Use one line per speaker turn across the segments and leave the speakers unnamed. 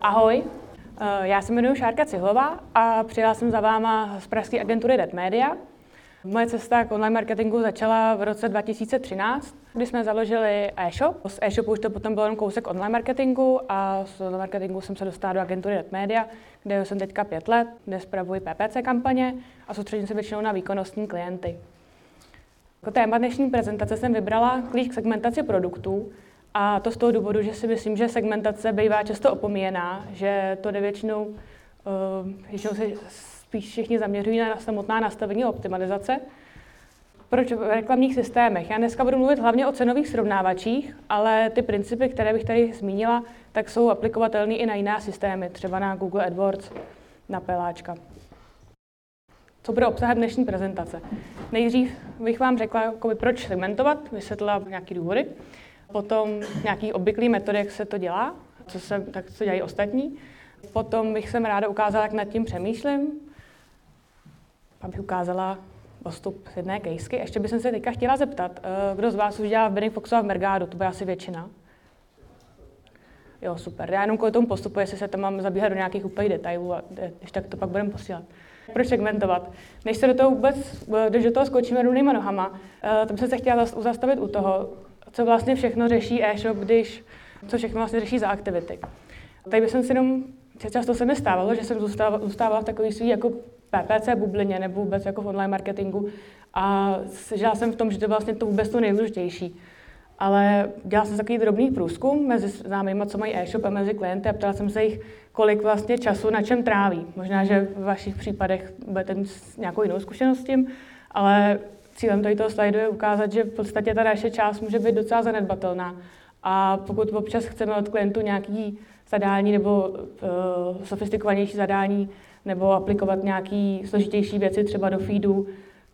Ahoj, eh, já se jmenuji Šárka Cihlová a přijela jsem za váma z pražské agentury Red Media. Moje cesta k online marketingu začala v roce 2013, kdy jsme založili e-shop. Z e-shopu už to potom byl jen kousek online marketingu a z online marketingu jsem se dostala do agentury Red Media, kde jsem teďka pět let, kde spravuji PPC kampaně a soustředím se většinou na výkonnostní klienty. Jako téma dnešní prezentace jsem vybrala klíč k segmentaci produktů, a to z toho důvodu, že si myslím, že segmentace bývá často opomíjená, že to jde většinou, uh, většinou se spíš všichni zaměřují na samotná nastavení optimalizace. Proč v reklamních systémech? Já dneska budu mluvit hlavně o cenových srovnávačích, ale ty principy, které bych tady zmínila, tak jsou aplikovatelné i na jiné systémy, třeba na Google AdWords, na Peláčka. Co bude obsahem dnešní prezentace? Nejdřív bych vám řekla, jakoby, proč segmentovat, vysvětlila nějaké důvody. Potom nějaký obvyklý metody, jak se to dělá, co se, tak co dělají ostatní. Potom bych jsem ráda ukázala, jak nad tím přemýšlím. Abych ukázala postup z jedné kejsky. Ještě bych se teďka chtěla zeptat, eh, kdo z vás už dělá v Benning Foxu a v Mergádu, to bude asi většina. Jo, super. Já jenom kvůli tomu postupu, jestli se tam mám zabíhat do nějakých úplných detailů, a když tak to pak budeme posílat. Proč segmentovat? Než se do toho vůbec, když do toho skočíme rovnýma nohama, eh, tam jsem se chtěla zastavit u toho, co vlastně všechno řeší e-shop, když, co všechno vlastně řeší za aktivity. Tady bych si jenom, často se mi stávalo, že jsem zůstávala, zůstávala v takové svý jako PPC bublině nebo vůbec jako v online marketingu a žila jsem v tom, že to vlastně to vůbec to nejdůležitější. Ale dělala jsem takový drobný průzkum mezi známými, co mají e-shop a mezi klienty a ptala jsem se jich, kolik vlastně času na čem tráví. Možná, že v vašich případech budete mít nějakou jinou zkušenost s tím, ale cílem tady toho slajdu je ukázat, že v podstatě ta naše část může být docela zanedbatelná. A pokud občas chceme od klientů nějaký zadání nebo uh, sofistikovanější zadání, nebo aplikovat nějaké složitější věci třeba do feedu,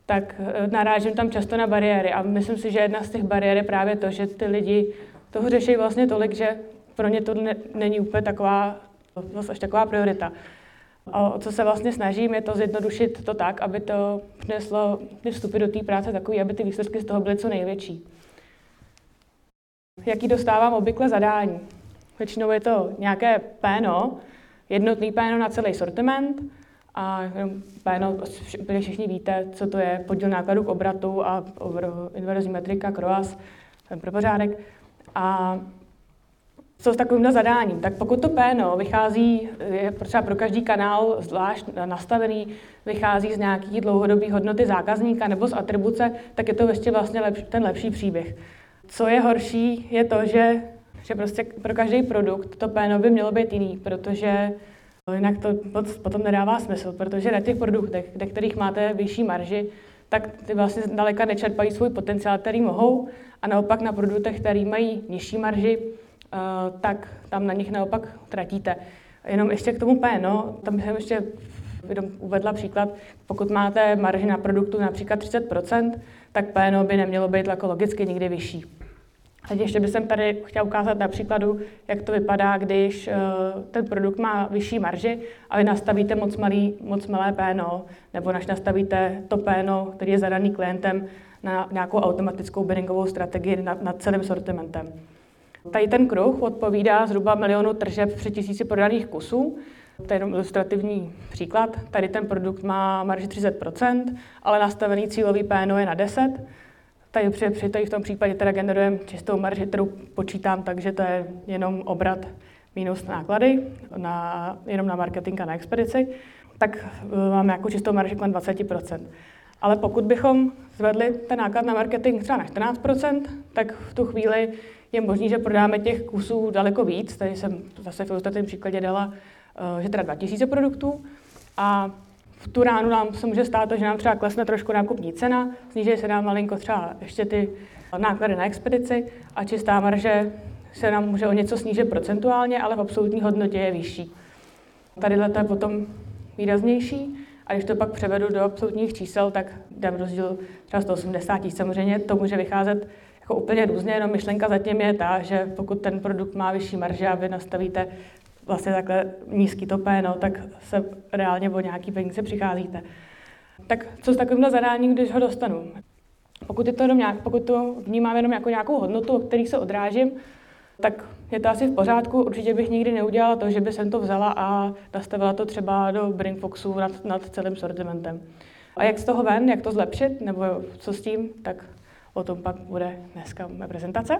tak uh, narážím tam často na bariéry. A myslím si, že jedna z těch bariér je právě to, že ty lidi toho řeší vlastně tolik, že pro ně to ne, není úplně taková, vlastně až taková priorita. A o co se vlastně snažím, je to zjednodušit to tak, aby to přineslo ty vstupy do té práce takový, aby ty výsledky z toho byly co největší. Jaký dostávám obvykle zadání? Většinou je to nějaké péno, jednotný péno na celý sortiment, a péno, všichni víte, co to je, podíl nákladů k obratu a inverzní metrika, kroas, pro pořádek. A co s takovýmhle zadáním? Tak pokud to PNO vychází, je třeba pro každý kanál zvlášť nastavený, vychází z nějaký dlouhodobý hodnoty zákazníka nebo z atribuce, tak je to ještě vlastně lepší, ten lepší příběh. Co je horší, je to, že, že prostě pro každý produkt to PNO by mělo být jiný, protože jinak to potom nedává smysl, protože na těch produktech, kde kterých máte vyšší marži, tak ty vlastně daleka nečerpají svůj potenciál, který mohou, a naopak na produktech, který mají nižší marži, tak tam na nich naopak tratíte. Jenom ještě k tomu PNO, tam bych ještě uvedla příklad, pokud máte marži na produktu například 30%, tak PNO by nemělo být jako logicky nikdy vyšší. Teď ještě bych tady chtěla ukázat na příkladu, jak to vypadá, když uh, ten produkt má vyšší marži a vy nastavíte moc, malý, moc malé PNO, nebo než nastavíte to PNO, který je zadaný klientem, na nějakou automatickou biddingovou strategii nad, nad celým sortimentem. Tady ten kruh odpovídá zhruba milionu tržeb při tisíci prodaných kusů. To je jenom ilustrativní příklad. Tady ten produkt má marži 30%, ale nastavený cílový PNO je na 10. Tady při, při tady v tom případě teda generujeme čistou marži, kterou počítám, takže to je jenom obrat minus náklady, na, jenom na marketing a na expedici, tak e, máme jako čistou marži kolem 20%. Ale pokud bychom zvedli ten náklad na marketing třeba na 14%, tak v tu chvíli je možné, že prodáme těch kusů daleko víc. Tady jsem zase v ilustrativním příkladě dala, eh, že teda 2000 produktů. A v tu ránu nám se může stát to, že nám třeba klesne trošku nákupní cena, sníží se nám malinko třeba ještě ty náklady na expedici a čistá marže se nám může o něco snížit procentuálně, ale v absolutní hodnotě je vyšší. Tady to je potom výraznější. A když to pak převedu do absolutních čísel, tak dám rozdíl třeba 180 Samozřejmě to může vycházet jako úplně různě, jenom myšlenka zatím je ta, že pokud ten produkt má vyšší marže a vy nastavíte vlastně takhle nízký to no, tak se reálně o nějaký peníze přicházíte. Tak co s takovýmhle zadáním, když ho dostanu? Pokud, je to jenom nějak, pokud to vnímám jenom jako nějakou hodnotu, o který se odrážím, tak je to asi v pořádku. Určitě bych nikdy neudělala to, že by jsem to vzala a nastavila to třeba do Brainfoxu nad, nad celým sortimentem. A jak z toho ven, jak to zlepšit, nebo co s tím, tak o tom pak bude dneska moje prezentace.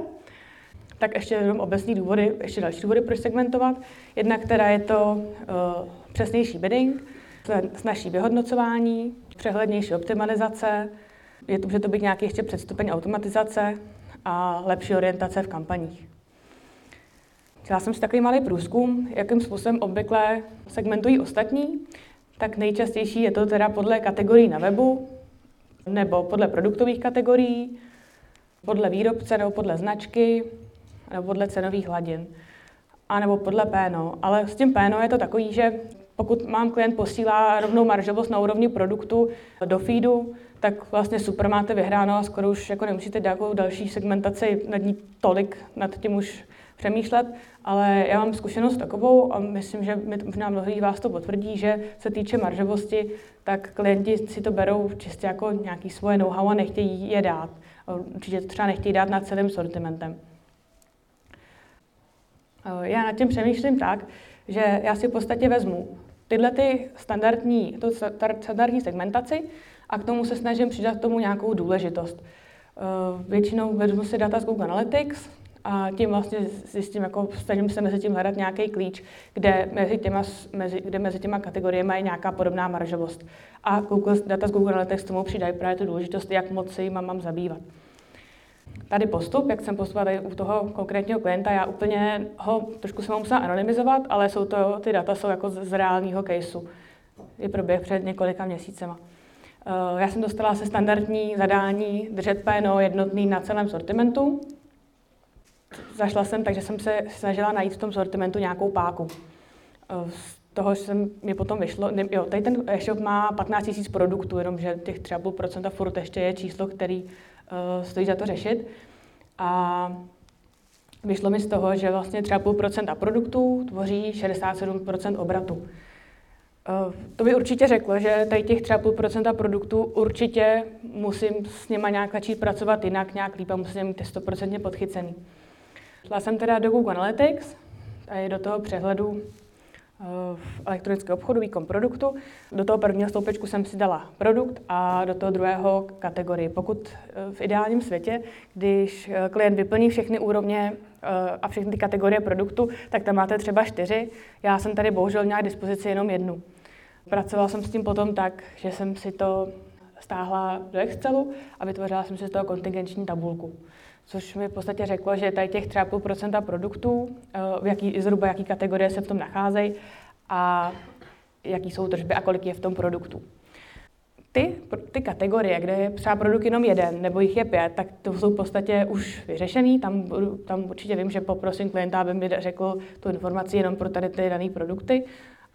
Tak ještě jenom obecní důvody, ještě další důvody, proč segmentovat. Jedna, která je to uh, přesnější bidding, snažší vyhodnocování, přehlednější optimalizace, je to, může to být nějaký ještě předstupeň automatizace a lepší orientace v kampaních. Chtěla jsem si takový malý průzkum, jakým způsobem obvykle segmentují ostatní. Tak nejčastější je to teda podle kategorií na webu, nebo podle produktových kategorií, podle výrobce nebo podle značky, nebo podle cenových hladin, a nebo podle PNO. Ale s tím PNO je to takový, že pokud mám klient posílá rovnou maržovost na úrovni produktu do feedu, tak vlastně super máte vyhráno a skoro už jako nemusíte nějakou další segmentaci nad ní tolik, nad tím už přemýšlet, ale já mám zkušenost takovou a myslím, že možná mnohý vás to potvrdí, že se týče maržovosti, tak klienti si to berou čistě jako nějaký svoje know-how a nechtějí je dát. Určitě to třeba nechtějí dát nad celým sortimentem. Já nad tím přemýšlím tak, že já si v podstatě vezmu tyhle ty standardní, to standardní segmentaci a k tomu se snažím přidat tomu nějakou důležitost. Většinou vezmu si data z Google Analytics, a tím vlastně zjistím, jako snažím se mezi tím hledat nějaký klíč, kde mezi těma, mezi, kde mezi těma kategoriemi je nějaká podobná maržovost. A Google, data z Google Analytics tomu přidají právě tu důležitost, jak moc se jim mám zabývat. Tady postup, jak jsem postupovala u toho konkrétního klienta, já úplně ho trošku jsem ho musela anonymizovat, ale jsou to, ty data jsou jako z, z reálného caseu. Je proběh před několika měsícema. Eh, já jsem dostala se standardní zadání držet PNO jednotný na celém sortimentu, zašla jsem, takže jsem se snažila najít v tom sortimentu nějakou páku. Eh, z toho jsem mi potom vyšlo, ne, jo, tady ten e-shop má 15 000 produktů, jenomže těch 3,5% furt ještě je číslo, který uh, stojí za to řešit. A vyšlo mi z toho, že vlastně 3,5% produktů tvoří 67% obratu. Uh, to by určitě řeklo, že tady těch 3,5% produktů určitě musím s nima nějak začít pracovat jinak, nějak líp a musím mít 100% podchycený. Šla jsem teda do Google Analytics, tady do toho přehledu eh, v elektronickém obchodu, výkon produktu. Do toho prvního sloupečku jsem si dala produkt a do toho druhého kategorii. Pokud eh, v ideálním světě, když eh, klient vyplní všechny úrovně a všechny ty kategorie produktu, tak tam máte třeba čtyři. Já jsem tady bohužel měla k dispozici jenom jednu. Pracovala jsem s tím potom tak, že jsem si to stáhla do Excelu a vytvořila jsem si z toho kontingenční tabulku což mi v podstatě řeklo, že tady těch 3,5% produktů, eh, v jaký, zhruba jaký kategorie se v tom nacházejí a jaký jsou tržby a kolik je v tom produktu. Ty, ty kategorie, kde je třeba produkt jenom jeden nebo jich je pět, tak to jsou v podstatě už vyřešený. Tam, tam určitě vím, že poprosím klienta, aby mi řekl tu informaci jenom pro tady ty dané produkty.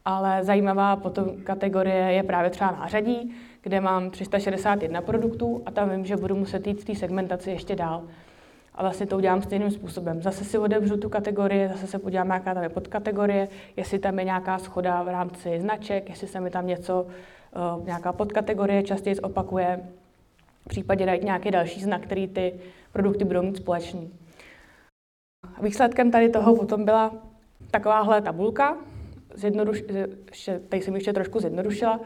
Ale zajímavá potom kategorie je právě třeba nářadí, kde mám 361 produktů a tam vím, že budu muset jít v té segmentaci ještě dál a vlastně to udělám stejným způsobem. Zase si otevřu tu kategorii, zase se podívám, jaká tam je podkategorie, jestli tam je nějaká schoda v rámci značek, jestli se mi tam něco, uh, nějaká podkategorie častěji opakuje, v případě dát nějaký další znak, který ty produkty budou mít společný. Výsledkem tady toho potom byla takováhle tabulka, zjednoduš, tady jsem ještě trošku zjednodušila,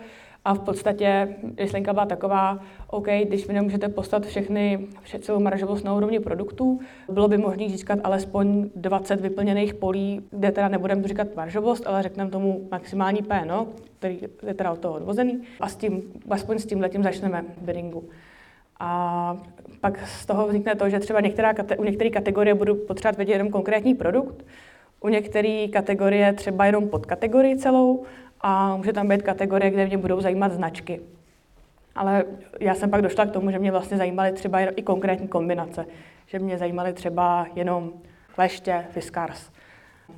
a v podstatě myšlenka byla taková, OK, když vy nemůžete poslat všechny, celou maržovost na úrovni produktů, bylo by možné získat alespoň 20 vyplněných polí, kde teda nebudeme říkat maržovost, ale řekneme tomu maximální PNO, který je teda od toho odvozený. A s tím, aspoň s tím letím začneme biddingu. A pak z toho vznikne to, že třeba některá, u některé kategorie budu potřebovat vědět jenom konkrétní produkt, u některé kategorie třeba jenom podkategorii celou a může tam být kategorie, kde mě budou zajímat značky. Ale já jsem pak došla k tomu, že mě vlastně zajímaly třeba i konkrétní kombinace. Že mě zajímaly třeba jenom kleště, fiskars.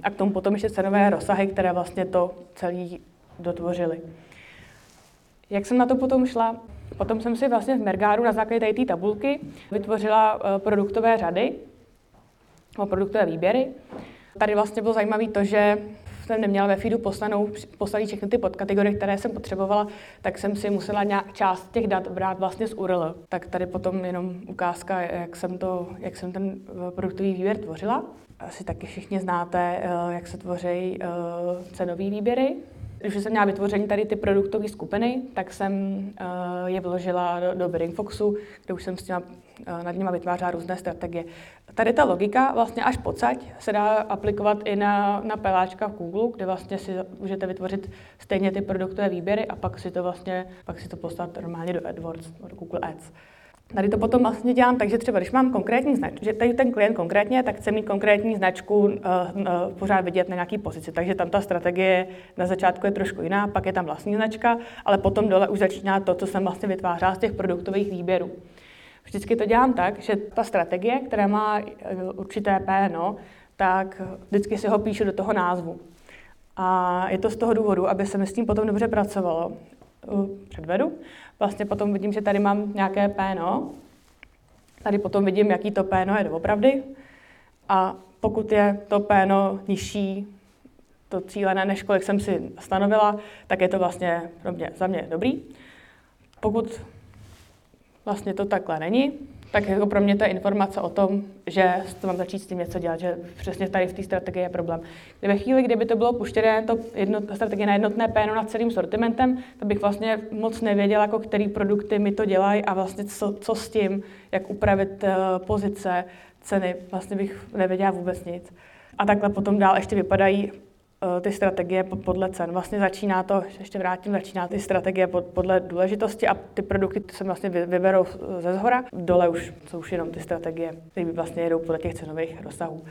A k tomu potom ještě cenové rozsahy, které vlastně to celý dotvořily. Jak jsem na to potom šla? Potom jsem si vlastně v Mergáru na základě té tabulky vytvořila eh, produktové řady, produktové výběry. Tady vlastně bylo zajímavé to, že jsem neměla ve feedu poslanou, poslali všechny ty podkategorie, které jsem potřebovala, tak jsem si musela nějak část těch dat brát vlastně z URL. Tak tady potom jenom ukázka, jak jsem, to, jak jsem ten eh, produktový výběr tvořila. Asi taky všichni znáte, eh, jak se tvoří eh, cenový výběry. Když jsem měla vytvoření tady ty produktové skupiny, tak jsem je vložila do, do Bidding Foxu, kde už jsem s těma, nad nimi vytvářela různé strategie. Tady ta logika vlastně až pocať se dá aplikovat i na, na peláčka v Google, kde vlastně si můžete vytvořit stejně ty produktové výběry a pak si to vlastně, pak si to poslat normálně do AdWords, do Google Ads. Tady to potom vlastně dělám tak, že třeba když mám konkrétní značku, že tady ten klient konkrétně, tak chce mít konkrétní značku uh, uh, pořád vidět na nějaký pozici. Takže tam ta strategie na začátku je trošku jiná, pak je tam vlastní značka, ale potom dole už začíná to, co jsem vlastně vytvářela z těch produktových výběrů. Vždycky to dělám tak, že ta strategie, která má eh, určité PNO, tak vždycky si ho píšu do toho názvu. A je to z toho důvodu, aby se mi s tím potom dobře pracovalo. Předvedu. Vlastně potom vidím, že tady mám nějaké PNO. Tady potom vidím, jaký to PNO je doopravdy. A pokud je to PNO nižší, to cílené, než kolik jsem si stanovila, tak je to vlastně pro mě, za mě dobrý. Pokud vlastně to takhle není, tak jako pro mě to je informace o tom, že to mám začít s tím něco dělat, že přesně tady v té strategii je problém. Ve chvíli, kdyby to bylo puštěné, to jedno, strategie na jednotné péno nad celým sortimentem, tak bych vlastně moc nevěděla, jako který produkty mi to dělají a vlastně co, co s tím, jak upravit uh, pozice, ceny, vlastně bych nevěděla vůbec nic. A takhle potom dál ještě vypadají Eh, ty strategie podle cen. Vlastně začíná to, ještě vrátím, začíná ty strategie podle důležitosti a ty produkty se vlastně vyberou ze zhora. Dole už jsou už jenom ty strategie, které vlastně jedou podle těch cenových rozsahů.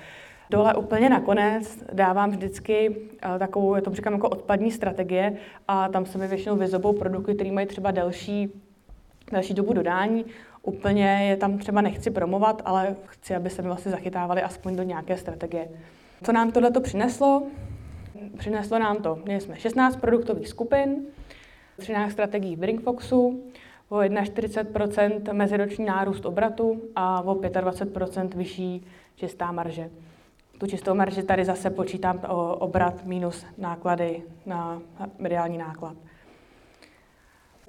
Dole úplně nakonec dávám vždycky eh, takovou, já to říkám jako odpadní strategie a tam se mi většinou vyzobou produkty, které mají třeba delší, delší dobu dodání. Úplně je tam třeba nechci promovat, ale chci, aby se mi vlastně zachytávali aspoň do nějaké strategie. Co nám tohle přineslo? Přineslo nám to, měli jsme 16 produktových skupin, 13 strategií Brinkfoxu, o 41% meziroční nárůst obratu a o 25% vyšší čistá marže. Tu čistou marži tady zase počítám o obrat minus náklady na mediální náklad.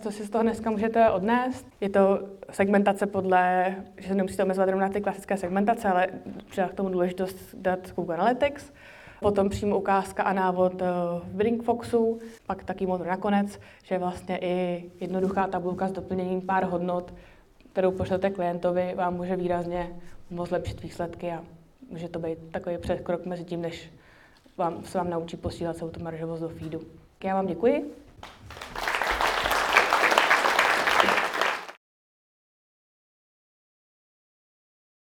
Co si z toho dneska můžete odnést? Je to segmentace podle, že se nemusíte omezovat jenom na ty klasické segmentace, ale přidá k tomu důležitost dát Google Analytics potom přímo ukázka a návod eh, v Brinkfoxu, pak taky motor nakonec, že vlastně i jednoduchá tabulka s doplněním pár hodnot, kterou pošlete klientovi, vám může výrazně moc zlepšit výsledky a může to být takový předkrok mezi tím, než vám, se vám naučí posílat celou tu maržovost do feedu. Já vám děkuji